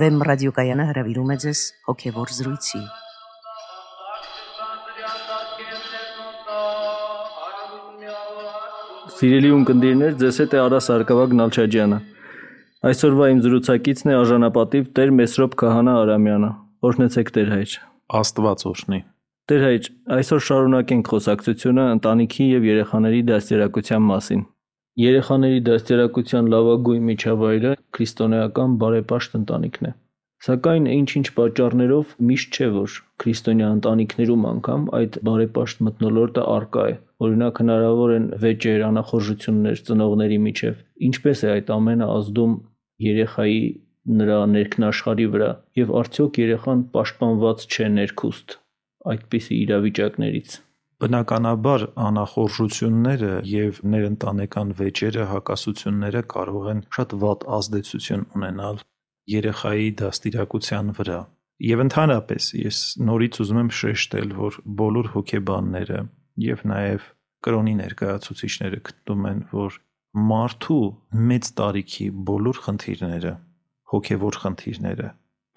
Վեմ ռադիոկայանը հրավիրում է ձեզ հոգևոր զրույցի։ Սիրելի ունկնդիրներ, ձեզ հետ է Արա Սարգսակ Նալչաջյանը։ Այսօրվա իմ զրուցակիցն է արժանապատիվ Տեր Մեսրոպ Քահանա Արամյանը։ Օրհնեցեք Տեր հայր։ Աստված օրհնի։ Տեր հայր, այսօր շարունակենք խոսակցությունը ընտանիքի եւ երեխաների դաստիարակության մասին։ Երեխաների դաստիարակության լավագույն միջավայրը քրիստոնեական բարեպաշտ ընտանիքն է։ Սակայն ինչ-ինչ պատճառներով միշտ չէ որ քրիստոնյա ընտանիքներում անգամ այդ բարեպաշտ մթնոլորտը արկա է։ Օրինակ հնարավոր են վեճեր, անախորժություններ ծնողների միջև։ Ինչպես է այդ ամենը ազդում երեխայի նրա ներքնաշխարի վրա եւ արդյոք երեխան պաշտպանված չէ ներքուստ այդպիսի իրավիճակներից։ Բնականաբար անախորժությունները եւ ներընտանեկան վեճերը, հակասությունները կարող են շատ վատ ազդեցություն ունենալ երեխայի դաստիարակության վրա։ Եվ ընդհանրապես ես նորից ուզում եմ շեշտել, որ բոլոր հոգեբանները եւ նաեւ կրոնի ներկայացուցիչները գտնում են, որ մարդու մեծ տարիքի բոլոր խնդիրները, հոգեվոր խնդիրները,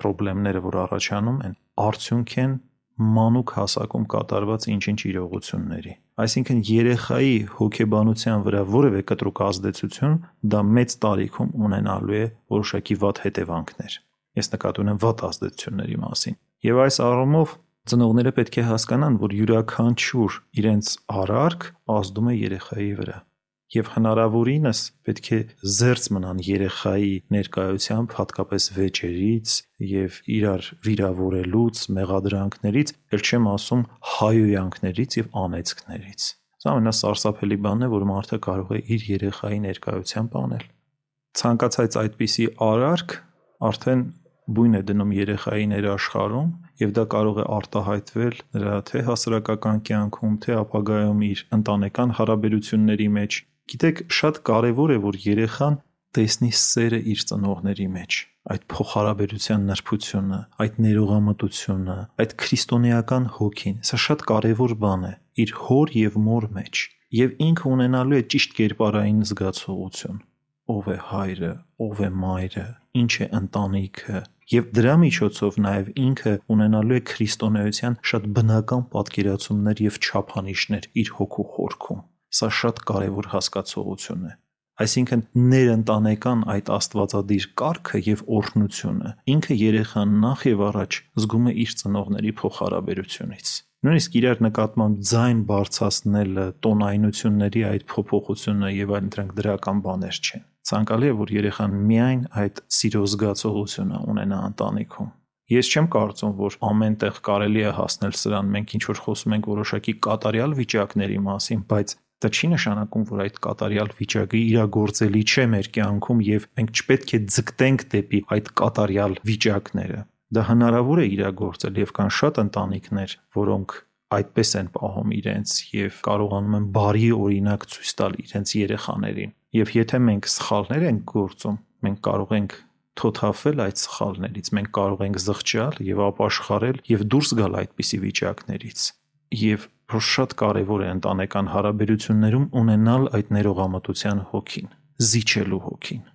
խնդիրները, որ առաջանում են, արդյունք են մանուկ հասակում կատարված ինչ-ինչ իրողությունների։ Այսինքն երեխայի հոգեբանության վրա որևէ կտրուկ ազդեցություն դա մեծ տարիքում ունենալու է որոշակի վատ հետևանքներ։ Ես նկատի ունեմ վատ ազդեցությունների մասին։ Եվ այս առումով ծնողները պետք է հասկանան, որ յուրաքանչյուր իրենց արարք ազդում է երեխայի վրա եւ հնարավորինս պետք է զերծ մնան երեխայի ներկայությամբ հատկապես վեճերից եւ իրար վիրավորելուց, մեղադրանքներից, ել չեմ ասում հայոյանքներից եւ անեծքներից։ Սա ամենասարսափելի բանն է, որ մարդը կարող է իր երեխայի ներկայությամբ անել։ Ցանկացած այդպիսի արարք արդեն բույն է դնում երեխայի ներաշխարում եւ դա կարող է արտահայտվել նրա թե հասարակական կյանքում, թե ապագայում իր ընտանեկան հարաբերությունների մեջ Գիտեք, շատ կարևոր է, որ երեխան տեսնի սերը իր ծնողների մեջ, այդ փոխհարաբերության նրբությունը, այդ ներողամտությունը, այդ քրիստոնեական հոգին։ Սա շատ կարևոր բան է իր հոր եւ մոր մեջ եւ ինքը ունենալու է ճիշտ կերպարային զգացողություն. Ով է հայրը, ով է մայրը, ինչ է ընտանիքը, եւ դրա միջոցով նաեւ ինքը ունենալու է քրիստոնեության շատ բնական պատկերացումներ եւ չափանիշներ իր հոգու խորքում։ Սա շատ կարևոր հասկացողություն է։ Այսինքն ներընտանեկան այդ աստվածադիր կարգը եւ օրհնությունը ինքը երեխան նախ եւ առաջ զգում է իր ծնողների փոխհարաբերությունից։ Նույնիսկ իրար նկատմամբ ձայն բարձրացնելը, տոնայնությունների այդ փոփոխությունը եւ այլն դրանք դրական բաներ չեն։ Ցանկալի է, որ երեխան միայն այդ սիրո զգացողությունը ունենա ընտանիքում։ Ես չեմ կարծում, որ ամեն տեղ կարելի է հասնել սրան։ Մենք ինչ որ խոսում ենք որոշակի կատարյալ վիճակների մասին, բայց Դա չի նշանակում, որ այդ կատարյալ վիճակը իրագործելի չէ մեր կյանքում եւ մենք չպետք է ձգտենք դեպի այդ կատարյալ վիճակները։ Դա հնարավոր է իրագործել եւ կան շատ ընտանիքներ, որոնք այդպես են պահում իրենց եւ կարողանում են բարի օրինակ ցույց տալ իրենց երեխաներին։ Եվ եթե մենք սխալներ ենք գործում, մենք կարող ենք թոթափվել այդ սխալներից, մենք կարող ենք զղջալ եւ ապաշխարել եւ դուրս գալ այդպիսի վիճակներից եւ որ շատ կարեւոր է ընտանեկան հարաբերություններում ունենալ այդ ներողամտության հոգին, զիջելու հոգին,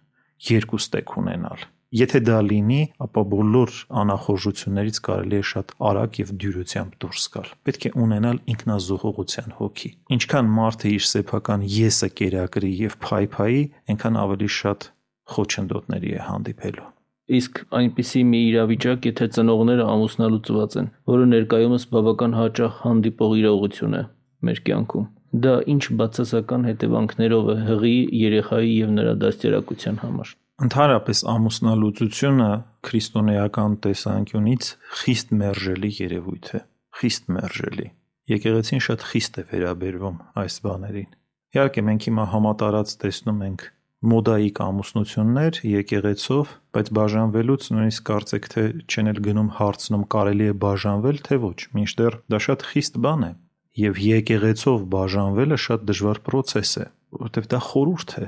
երկու ստեկ ունենալ։ Եթե դա լինի, ապա բոլոր անախորժություններից կարելի է շատ արագ եւ դյուրությամբ դուրս գալ։ Պետք է ունենալ ինքնազոհողության հոգի։ Ինչքան մարդը իր սեփական եսը կերակրի եւ փայփայի, այնքան ավելի շատ խոչընդոտների է հանդիպելու իսկ այնպիսի մի իրավիճակ, եթե ծնողները ամուսնալուծված են, որը ներկայումս բավական հաճախ հանդիպող իրողություն է մեր կյանքում։ Դա ինչ բացասական հետևանքներով է հղի երեխայի եւ նրա դաստիարակության համար։ Ընդհանրապես ամուսնալուծությունը քրիստոնեական տեսանկյունից խիստ մերժելի երևույթ է, խիստ մերժելի։ Եկեղեցին շատ խիստ է վերաբերվում այս բաներին։ Իհարկե մենք հիմա համատարած տեսնում ենք մոդայիկ ամուսնություններ եկեղեցով, բայց բաժանվելուց նույնիսկ կարծեք թե չեն էլ գնում հարցնում կարելի է բաժանվել, թե ոչ, մինչդեռ դա շատ խիստ բան է։ Եվ եկեղեցով բաժանվելը շատ դժվար process է, որովհետև դա խորուրդ է,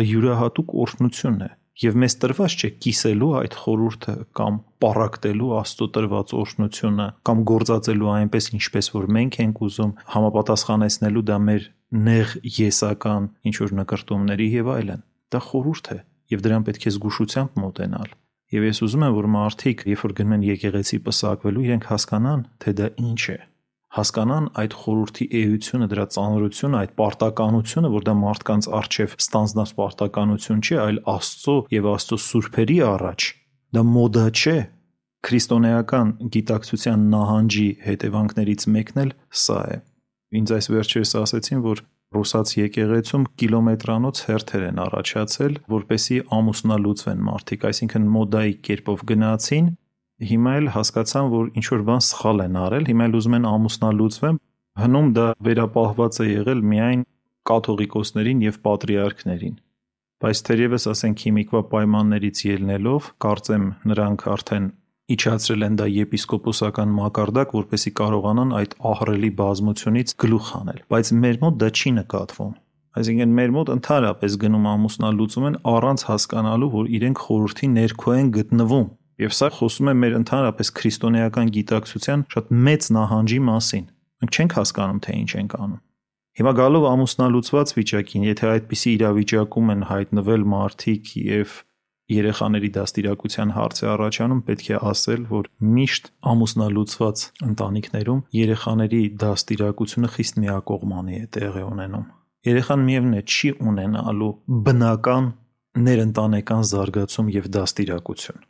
դա յուրահատուկ օրհնություն է եւ մեզ տրված չէ կիսելու այդ խորուրդը կամ պարակտելու աստծո տրված օրհնությունը կամ գործածելու այնպես ինչպես որ մենք ենք ուզում համապատասխանեցնելու դա մեր նեղ եսական ինչ որ նկարտումների եւ այլն Դա խորհուրդ է եւ դրան պետք է զգուշությամբ մոտենալ։ Եվ ես ուզում եմ, որ մարդիկ, երբ որ գնում են եկեղեցի պսակվելու, իրենք հասկանան, թե դա ինչ է։ Հասկանան այդ խորհրդի էությունը, դրա ծանրությունը, այդ պարտականությունը, որ դա մարդկանց արժև ստանձնած պարտականություն չի, այլ Աստծո եւ Աստծո սուրբերի առաջ։ Դա մոդա չէ, քրիստոնեական գիտակցության նահանջի հետևանքներից մեկն էլ սա է։ Ինձ այս վերջերս ասեցին, որ ռուսաց եկեղեցում կիլոմետրանոց հերթեր են առաջացել, որպեսի ամուսնալուծվեն մարդիկ, այսինքն մոդայի կերպով գնացին, հիմա էլ հասկացան, որ ինչ որ բան սխալ են արել, հիմա էլ ուզում են ամուսնալուծվեն, հնում դա վերապահված է եղել միայն կաթողիկոսներին եւ պատրիարքներին բայց թերևս ասենք քիմիկվա պայմաններից ելնելով կարծեմ նրանք արդեն իջացրել են դա եպիսկոպոսական մակարդակ, որպեսի կարողանան այդ ահռելի բազմությունից գլուխ հանել, բայց մեր մոտ դա չի նկատվում։ Այսինքն մեր մոտ ընդհանրապես գնում ամուսնալուծում են առանց հասկանալու, որ իրենք խորհրդի ներքո են գտնվում։ Եվ սա խոսում է մեր ընդհանրապես քրիստոնեական գիտակցության շատ մեծ նահանջի մասին։ Մենք չենք հասկանում, թե ինչ ենք անում։ Հիմա գալով ամուսնալուծված վիճակին, եթե այդպիսի իրավիճակում են հայտնվել մարդիկ եւ երեխաների դաստիարակության հարց է առաջանում, պետք է ասել, որ միշտ ամուսնալուծված ընտանիքներում երեխաների դաստիարակությունը խիստ միակողմանի է տեղի ունենում։ Երեխան միևնույն է չի ունենալու բնական ներընտանեկան զարգացում եւ դաստիարակություն,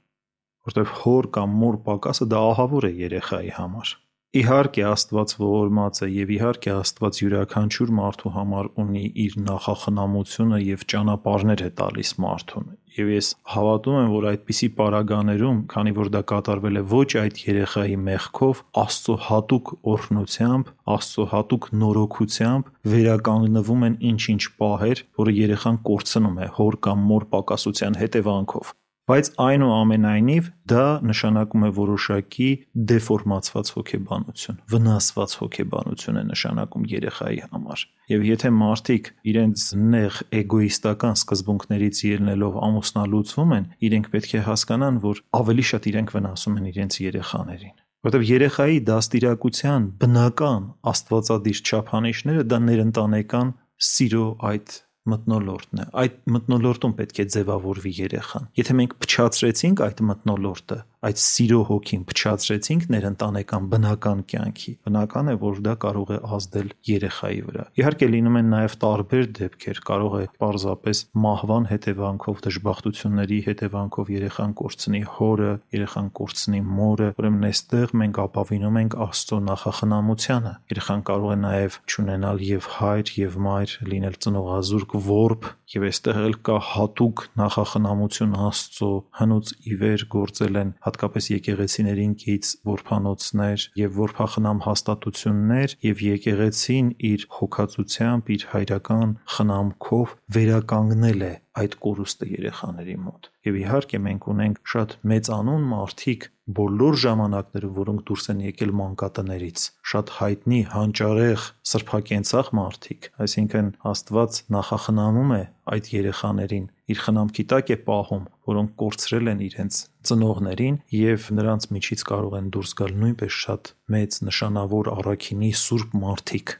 որտեղ հոր կամ մոր պակասը դա ահավոր է երեխայի համար։ Իհարկե Աստված ողորմած է եւ իհարկե Աստված յուրաքանչյուր մարդու համար ունի իր նախախնամությունը եւ ճանապարհներ է տալիս մարդուն։ Եվ ես հավատում եմ, որ այդպիսի պարագաներում, քանի որ դա կատարվել է ոչ այդ երեխայի մեղքով, Աստծո հատուկ օրհնությամբ, Աստծո հատուկ նորոգությամբ վերականգնվում են ինչ-ինչ պահեր, որը երեխան կորցնում է հոր կամ մոր պակասության հետևանքով բայց այնուամենայնիվ դա նշանակում է որոշակի դեֆորմացված հոգեբանություն, վնասված հոգեբանություն է նշանակում երեխայի համար։ Եվ եթե մարդիկ իրենց նեղ էգոիստական սկզբունքներից ելնելով ամուսնալուծվում են, իրենք պետք է հասկանան, որ ավելի շատ իրենք վնասում են իրենց երեխաներին որտեվ երեխայի դաստիարակության բնական աստվածադիր չափանիշները դա ներընտանեկան սիրո այդ մտնոլորտն է։ Այդ մտնոլորտում պետք է ձևավորվի երեխան։ Եթե մենք փչացրեցինք այդ մտնոլորտը, այդ սիրո հոգին փչացրեցինք ներընտանեկան բնական կյանքի, բնական է, որ դա կարող է ազդել երեխայի վրա։ Իհարկե լինում են նաև տարբեր դեպքեր, կարող է պարզապես մահվան հետևանքով, դժբախտությունների հետևանքով երեխան կորցնի հորը, երեխան կորցնի մորը, ուրեմն այստեղ մենք ապավինում ենք Աստծո նախախնամությանը։ Երեխան կարող է նաև ճանենալ եւ հայր եւ մայր, լինել ծնողազուրկ որբ եւ այստեղ էլ կա հատուկ նախախնամություն Աստծո հնուց ի վեր գործել են հատկապես եկեղեցիներին կից որփանոցներ եւ որփախնամ հաստատություններ եւ եկեղեցին իր հոգացությամբ, իր հայրական խնամքով վերականգնել է այդ կորուստը երեխաների մոտ։ Եվ իհարկե մենք ունենք շատ մեծանուն մարդիկ բոլոր ժամանակներում, որոնք դուրս են եկել մանկատներից, շատ հայտնի հանճարեղ սրբակենցաղ մարդիկ, այսինքն Աստված նախախնամում է այդ երեխաներին իր խնամքի տակ է պահում, որոնք կորցրել են իրենց ծնողներին եւ նրանց միջից կարող են դուրս գալ նույնպես շատ մեծ նշանավոր առաքինի սուրբ մարդիկ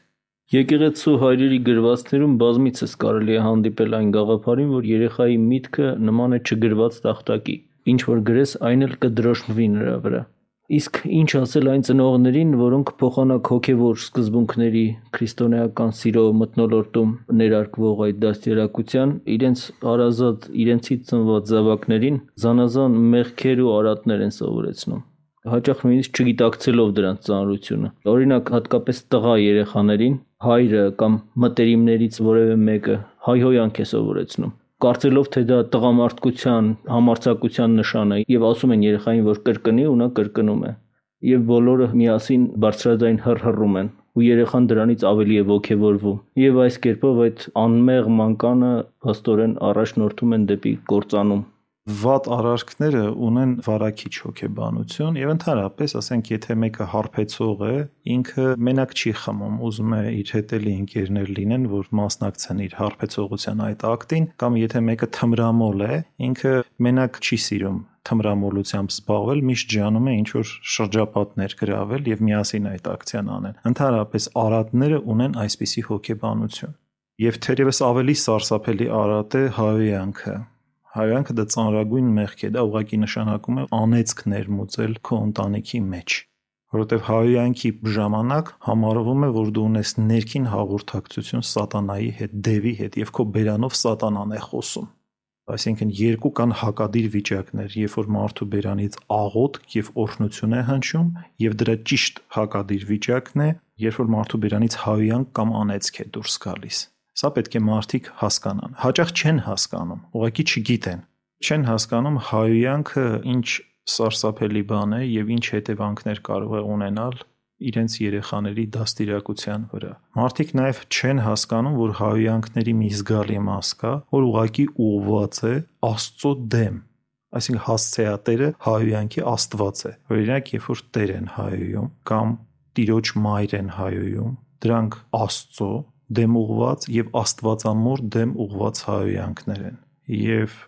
Եկեղեցու հայրերի գրվածքներում բազմիցս կարելի է հանդիպել այն գաղափարին, որ երեխայի միտքը նման է չգրված տախտակի։ Ինչ որ գրես, այն էլ կդրոշմվի նրա վրա։ Իսկ ինչ ասել այն ծնողներին, որոնք փոխանակ հոգևոր սկզբունքների քրիստոնեական սիրո մտնոլորտում ներարկվող այդ դաստիարակության իրենց հարազատ իրենցից ծնված զավակներին զանազան մեղքեր ու արատներ են սովորեցնում հաճախ նույնիսկ չգիտակցելով դրանց ծանրությունը։ Օրինակ, հատկապես տղա երեխաներին հայրը կամ մտերիմներից որևէ մեկը հայհոյանք է սովորեցնում կարծելով թե դա տղամարդկության համարցակության նշան է եւ ասում են երեխային որ կրկնի ու նա կրկնում է եւ բոլորը միասին բարձրաձայն հռհռում են ու երեխան դրանից ավելի է ողքեվորվում եւ այս կերպով այդ անմեղ մանկանը հստորեն առաջնորդում են դեպի կործանում վատ արարքները ունեն վարակիչ հոգեբանություն եւ ընդհանրապես ասենք եթե մեկը հարբեցող է ինքը մենակ չի խմում ուզում է իր հետելի ընկերներ լինեն որ մասնակցեն իր հարբեցողության այդ ակտին կամ եթե մեկը թմրամոլ է ինքը մենակ չի սիրում թմրամոլությամբ զբաղվել միշտ ջանում է ինչ որ շրջապատներ գրավել եւ միասին այդ ակցիան անեն ընդհանրապես արատները ունեն այսպիսի հոգեբանություն եւ թերևս ավելի սարսափելի արատ է հայոյանքը Հայոյանքը դա ծանրագույն մեղք է, դա ուղղակի նշանակում է անեծք ներմուծել քո ընտանիքի մեջ որովհետև հայոյանքի ժամանակ համարվում է, որ դու ունես ներքին հաղորդակցություն սատանայի հետ, դևի հետ եւ քո բերանով սատանան է խոսում։ Այսինքն երկու կան հակադիր վիճակներ, երբ որ մարդու բերանից աղոտ եւ օրհնություն է հնչում, եւ դրա ճիշտ հակադիր վիճակն է, երբ որ մարդու բերանից հայոյան կամ անեծք է դուրս գալիս։ Սա պետք է մարդիկ հասկանան։ Հաճախ չեն հասկանում, ուղղակի չգիտեն։ Չեն հասկանում հայոյանքը ինչ սարսափելի բան է եւ ինչ հետևանքներ կարող է ունենալ իրենց երեխաների դաստիարակության վրա։ Մարդիկ նաև չեն հասկանում, որ հայոյանքների մի զգալի մաս կա, որ ուղակի ուղված է Աստծո դեմ։ Այսինքն հասցեատերը հայոյանքի Աստված է։ Օրինակ, երբ որ Տեր են հայոյում կամ Տիրոջ մայր են հայոյում, դրանք Աստծո դեմ ուղված եւ Աստվածամոր դեմ ուղված հայոյանքներ են։ Եվ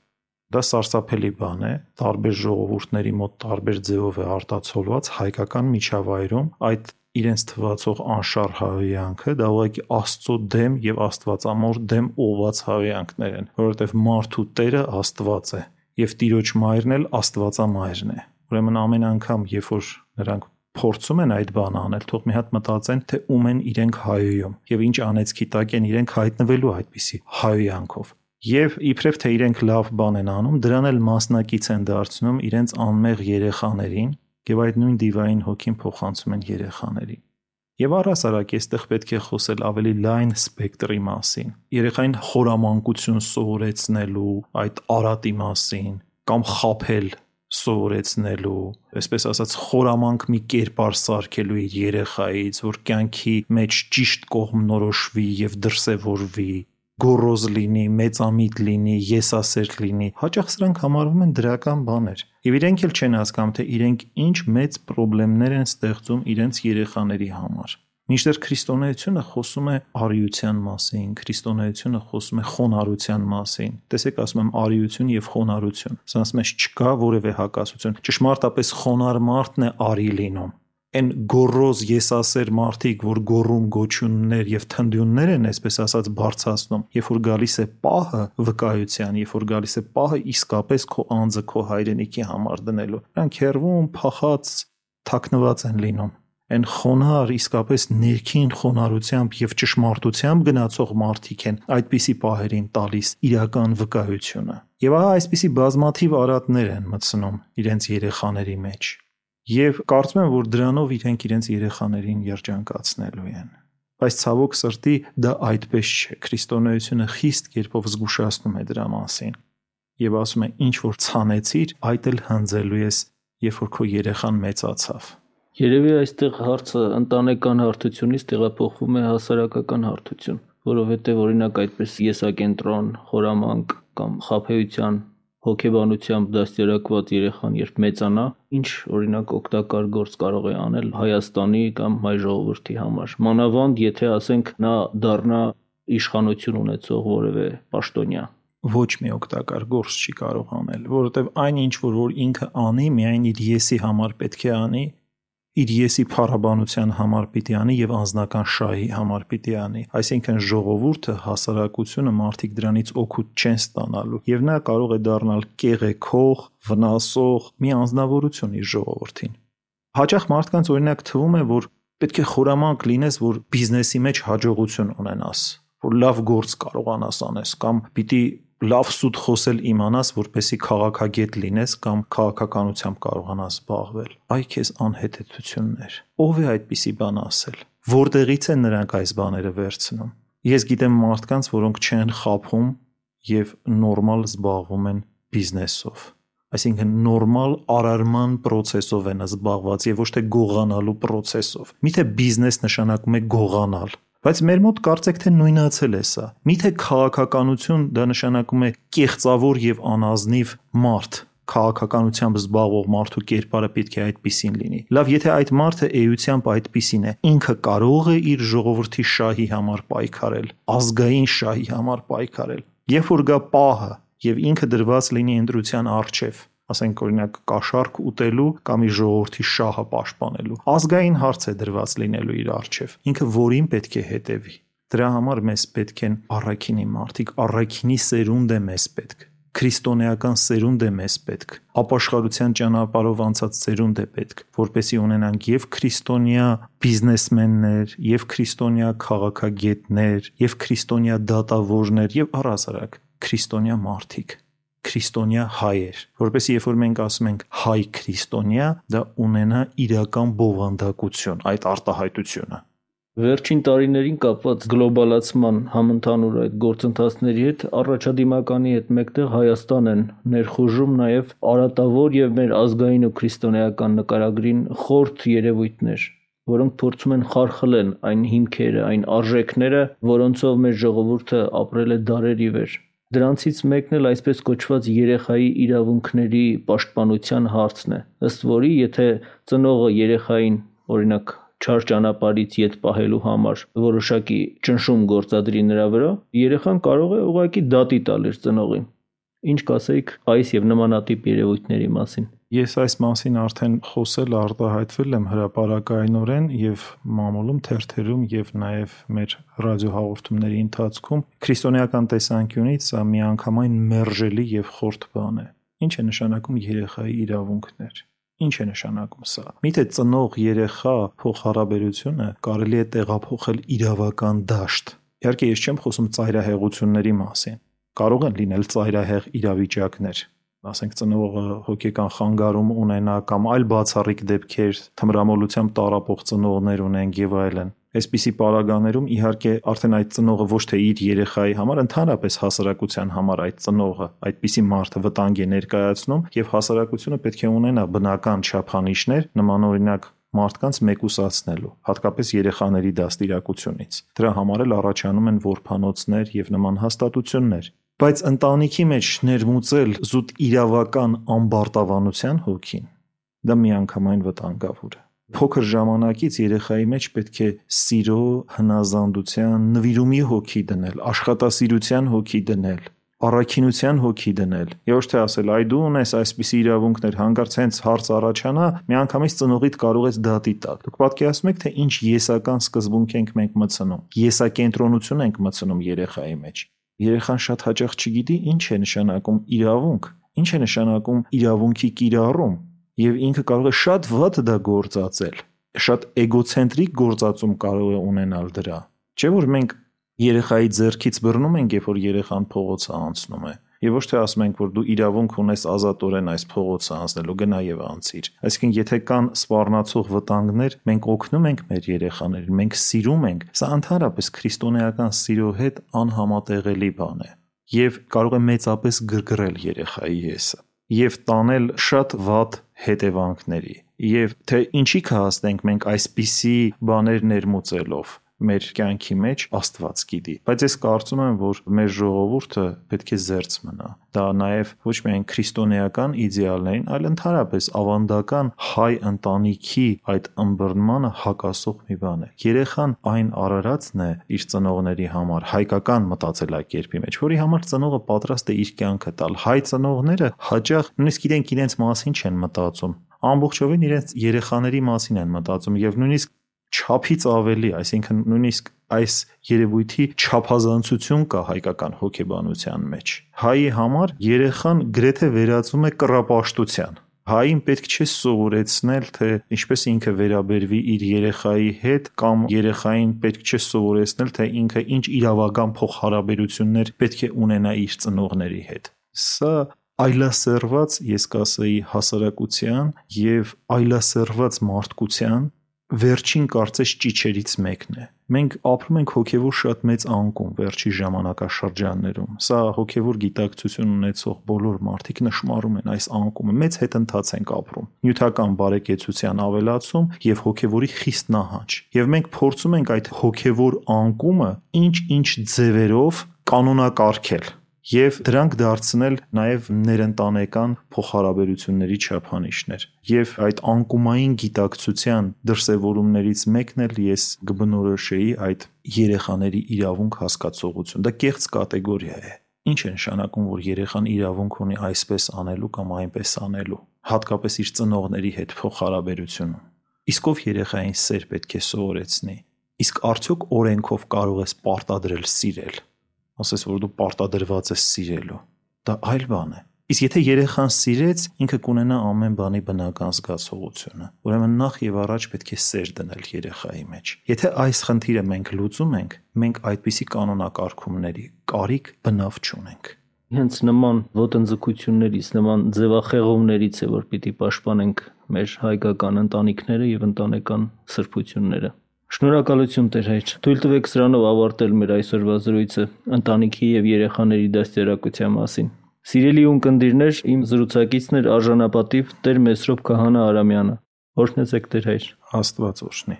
դա սարսափելի բան է, տարբեր ժողովուրդների մոտ տարբեր ձևով է արտացոլված հայկական միջավայրում այդ իրենց թվացող անշար հավյանքը դա ուղղակի Աստծո դեմ եւ Աստվածամոր դեմ ուղված հավյանքներ են, որովհետեւ մարդու Տերը Աստված է եւ Տիրոջ մայրն էլ Աստվածամայրն է։ Ուրեմն ամեն անգամ, երբ որ նրանք փորձում են այդ բանը անել, թող մի հատ մտածեն, թե ում են իրենք հայոյում եւ ինչ անեցքի տակ են իրենք հայտնվելու այդպիսի հայոյանքով։ Եվ իբրև թե իրենք լավ բան են անում, դրան էլ մասնակից են դարձնում իրենց անմեղ երեխաներին եւ այդ նույն դիվային հոգին փոխանցում են երեխաներին։ Եվ առասարակ այստեղ պետք է խոսել ավելի լայն սպեկտրի մասին։ Երեխային խորամանկություն սովորեցնելու, այդ արատի մասին կամ խափել սովորեցնելու, այսպես ասած խորամանկ մի կերպար սարքելու իր երեխայից, որ կյանքի մեջ ճիշտ կողմ նորոշվի եւ դրսևորվի, գոռոզ լինի, մեծամիտ լինի, եսասեր լինի, հաճախ սրանք համարվում են դրական բաներ։ Եվ իրենք էլ չեն հասկանում, թե իրենք ինչ մեծ խնդիրներ են ստեղծում իրենց երեխաների համար։ Մինչդեռ քրիստոնեությունը խոսում է արիության մասին, քրիստոնեությունը խոսում է խոնարհության մասին։ Տեսեք, ասում եմ արիություն եւ խոնարհություն։ Սրանց մեջ չկա որևէ հակասություն։ Ճշմարտապես խոնարհ մարդն է արի լինում այն գորոզ եսասեր մարդիկ, որ գորում գոչյուններ եւ թնդյուններ են, այսպես ասած, բարձրացնում, երբ որ գալիս է պահը վկայության, երբ որ գալիս է պահը իսկապես քո անձը քո հայրենիքի համար դնելու։ Նրանք հերվում փախած թաքնված են լինում այն խոնար իսկապես ներքին խոնարհությամբ եւ ճշմարտությամբ գնացող մարդիկ են այդպիսի պահերին տալիս իրական վկայությունը։ Եվ ահա այսպիսի բազմաթիվ արատներ են մտցնում իրենց երեխաների մեջ եւ կարծում եմ, որ դրանով իրենք իրենց երեխաներին երջանկացնելու են։ Բայց ցավոք սրտի դա այդպես չէ։ Քրիստոնեությունը խիստ կերպով զգուշացնում է դրա մասին եւ ասում է ինչ որ ցանեցիր, այդ էլ հնձելու ես, երբ որ քո երեխան մեծացավ։ Երևի այստեղ հարցը ընտանեկան հարթությունից տեղափոխվում է հասարակական հարթություն, որովհետև օրինակ այդպես եսակենտրոն, խորամանկ կամ խափեության հոգեբանությամբ դաստիարակված երեխան երբ մեծանա, ինչ օրինակ օգտակար գործ կարող է անել Հայաստանի կամ հայ ժողովրդի համար։ Մանավանդ եթե ասենք նա դառնա իշխանություն ունեցող որևէ պաշտոնյա ոչ մի օգտակար գործ չի կարող անել, որովհետև այն ինչ որ որ ինքը անի, միայն իր եսի համար պետք է անի, իր եսի փառաբանության համար պիտի անի եւ անznական շահի համար պիտի անի այսինքն ժողովուրդը հասարակությունը մարդիկ դրանից օգուտ չեն ստանալու եւ նա կարող է դառնալ կեղեքող վնասող մի անznավորություն իր ժողովրդին հաճախ մարդկանց օրինակ թվում է որ պետք է խորամանկ լինես որ բիզնեսի մեջ հաջողություն ունենաս որ լավ գործ կարողանաս անես կամ պիտի լավ սուտ խոսել իմանաս, որպեսի քաղաքագետ լինես կամ քաղաքականությամբ կարողանաս զբաղվել։ Այ քեզ անհետեցություններ։ Ո՞վ է այդպիսի բան ասել։ Որտեղից են նրանք այս բաները վերցնում։ Ես գիտեմ մարդկանց, որոնք չեն խափում եւ նորմալ զբաղվում են բիզնեսով այսինքն նորմալ արարման process-ով են զբաղված եւ ոչ թե գողանալու process-ով։ Միթե բիզնես նշանակում է գողանալ։ Բայց մեր մոտ կարծեք թե նույնացել է սա։ Միթե քաղաքականություն դա նշանակում է կեղծավոր եւ անազնիվ մարդ քաղաքականությամբ զբաղվող մարդու կերպարը պետք է այդպեսին լինի։ Լավ, եթե այդ մարդը էությամբ այդպեսին է, ինքը կարող է իր ժողովրդի շահի համար պայքարել, ազգային շահի համար պայքարել։ Երբ որ գա պահը եւ ինքը դրված լինի ընտրության արչեվ, ասենք օրինակ կաշառք ուտելու կամ իր ժողովրդի շահը պաշտպանելու։ Ազգային հարց է դրված լինելու իր արչև։ Ինքը որին պետք է հետևի։ Դրա համար մեզ պետք են առաքինի մարդիկ, առաքինի սերունդ է մեզ պետք։ քրիստոնեական սերունդ է մեզ պետք։ Ապաշխարության ճանապարհով անցած սերունդ է պետք, որպեսի ունենանք եւ քրիստոնյա բիզնեսմեններ, եւ քրիստոնյա քաղաքագետներ, եւ քրիստոնյա դատավորներ եւ առասարակ քրիստոնյա մարդիկ քրիստոնյա հայեր, որովհետեւ երբ որ մենք ասում ենք հայ քրիստոնյա, դա ունենա իրական բովանդակություն այդ արտահայտությունը։ Վերջին տարիներին կապված գլոբալացման համընդհանուր այդ գործընթացների հետ առաջադիմականի հետ մեկտեղ Հայաստան են ներխուժում նաև արատավոր եւ մեր ազգային ու քրիստոնեական նկարագրին խորթ երևույթներ, որոնք փորձում են խարխլեն այն հիմքերը, այն արժեքները, որոնցով մեր ժողովուրդը ապրել է դարերի վեր։ Դրանցից մեկն էլ այսպես կոչված երեխայի իրավունքների պաշտպանության հարցն է, ըստ որի եթե ծնողը երեխային օրինակ չար ճանապարհից յետ պահելու համար որոշակի ճնշում գործադրի նրա վրա, երեխան կարող է ուղղակի դատի տալ իր ծնողին։ Ինչ կասեիք այս եւ նմանատիպ երևույթների մասին։ Ես այս մասին արդեն խոսել արտահայտվել եմ հրաապարակայնորեն եւ մամուլում թերթերում եւ նաեւ մեր ռադիոհաղորդումների ընթացքում քրիստոնեական տեսանկյունից սա միանգամայն մերժելի եւ խորտ բան է։ Ինչ է նշանակում երեխայի իրավունքներ։ Ինչ է նշանակում սա։ Միթե ծնող երեխա փոխհարաբերությունը կարելի է տեղափոխել իրավական դաշտ։ Իհարկե ես չեմ խոսում ծայրահեղությունների մասին։ Կարող են լինել ծայրահեղ իրավիճակներ, ասենք ծնողը հոգեկան խանգարում ունենա կամ այլ բացառիկ դեպքեր, թմրամոլությամբ տարապող ծնողներ ունենք եւ այլն։ Այսպիսի պարագաներում իհարկե արդեն այդ ծնողը ոչ թե իր երեխայի համար, ընդհանրապես հասարակության համար այդ ծնողը այդպիսի մարդը վտանգ է ներկայացնում եւ հասարակությունը պետք է ունենա բնական չափանիշներ նմանօրինակ մարդկանց մեկուսացնելու, հատկապես երեխաների դաստիարակությունից։ Դրա համար էլ առաջանում են որփանոցներ եւ նման հաստատություններ, բայց ընտանիքի մեջ ներմուծել զուտ իրավական ամբարտավանության հոգին դա միանգամայն վտանգավոր է փոքր ժամանակից երեխայի մեջ պետք է սիրո, հնազանդության, նվիրումի հոգի դնել, աշխատասիրության հոգի դնել, առաքինության հոգի դնել։ Եվ ոչ թե ասել, այ դու ունես այսպիսի իրավունքներ, հանկարծ հենց հարց առաջանա, միանգամից ծնողիդ կարող ես դատի տալ։ Դուք պատկերացնում եք, թե ինչ եսական սկզբունք ենք մենք մտցնում։ Եսակենտրոնություն ենք մտցնում երեխայի մեջ երեխան շատ հաճախ չգիտի ինչ է նշանակում իրավունք, ինչ է նշանակում իրավունքի կիրառում, եւ ինքը կարող է շատ վատ դա գործածել, շատ էգոցենտրիկ գործածում կարող է ունենալ դրա։ Չէ՞ որ մենք երեխայի ձեռքից բռնում ենք, երբ որ երեխան փողոցը անցնում է եւ ոչ թե ասում ենք, որ դու իրավունք ունես ազատորեն այս փողոցը անցնելու, գնա եւ անցիր։ Այսինքն, եթե կան սպառնացող վտանգներ, մենք օգնում ենք մեր երեխաներին, մենք սիրում ենք։ Սա ընդհանրապես քրիստոնեական սիրո հետ անհամատեղելի բան է եւ կարող է մեծապես գրգռել երեխայի եսը եւ տանել շատ վատ հետևանքների եւ թե ինչի կհասնենք մենք այսպիսի բաներ ներմուծելով մեր կյանքի մեջ Աստված գիտի։ Բայց ես կարծում եմ, որ մեր ժողովուրդը պետք է զերծ մնա։ Դա նաև ոչ միայն քրիստոնեական իդեալներին, այլ ընդհանրապես ավանդական հայ ընտանիքի այդ ըմբռնմանը հակասող մի բան է։ Երեխան այն արարածն է իր ծնողների համար հայկական մտածելակերպի մեջ, որի համար ծնողը պատրաստ է իր կյանքը տալ։ Հայ ծնողները հաճախ նույնիսկ իրենք իրենց մասին չեն մտածում ամբողջովին իրենց երեխաների մասին են մտածում եւ նույնիսկ չափից ավելի, այսինքն նույնիսկ այս երևույթի չափազանցություն կա հայկական հոգեբանության մեջ։ Հայի համար երեխան գրեթե վերածվում է կռապաշտության։ Հային պետք չէ սովորեցնել, թե ինչպես ինքը վերաբերվի իր երեխայի հետ կամ երեխային պետք չէ սովորեցնել, թե ինքը ինչ իրավական փոխհարաբերություններ պետք է ունենա իր ծնողների հետ։ Սա այլասերված, ես կասեի, հասարակության եւ այլասերված մարդկության վերջին կարծես ճիչերից մեկն է։ Մենք ապրում ենք հոգևոր շատ մեծ անկում վերջի ժամանակաշրջաններում։ Սա հոգևոր գիտակցություն ունեցող բոլոր մարդիկ նշмарում են այս անկումը։ Մեծ հետընթաց ենք ապրում։ Նյութական բարեկեցության ավելացում եւ հոգևորի խիստ նահանջ։ Եվ մենք փորձում ենք այդ հոգևոր անկումը ինչ-ինչ ձևերով կանոնակարգել։ -ինչ եւ դրանք դարձնել նաեւ ներընտանեկան փոխհարաբերությունների չափանիշներ եւ այդ անկումային գիտակցության դրսևորումներից մեկն էլ ես կբնորոշեի այդ երեխաների իրավունք հասկացողություն դա կեղծ կատեգորիա է ինչ է նշանակում որ երեխան իրավունք ունի այսպես անելու կամ այնպես անելու հատկապես իր ծնողների հետ փոխհարաբերությունում իսկ ով երեխային սեր պետք է սովորեցնի իսկ արդյոք օրենքով կարող ես պարտադրել սիրել ասես որ դու պարտադրված ես սիրելու։ Դա այլ բան է։ Իսկ եթե երեխան սիրեց, ինքը կունենա ամեն բանի բնական զգացողությունը։ Ուրեմն նախ եւ առաջ պետք է սեր դնել երեխայի մեջ։ Եթե այս խնդիրը մենք լուծում ենք, մենք այդպիսի կանոնակարգումների կարիք բնավ չունենք։ Հենց նման ոտնձգություններից, նման ձևախեղումներից է, որ պիտի պաշտպանենք մեր հայկական ընտանիքները եւ ընտանեկան սրբությունները։ Շնորհակալություն Տեր հայր։ Թույլ տվեք սրանով ավարտել մեր այսօրվա զրույցը ընտանիքի եւ երեխաների դաստիարակության մասին։ Սիրելի ունկնդիրներ, իմ զրուցակիցն էր արժանապատիվ Տեր Մեսրոպ Քահանա Արամյանը։ Օրհնեցեք Տեր հայր։ Աստված օրհնի։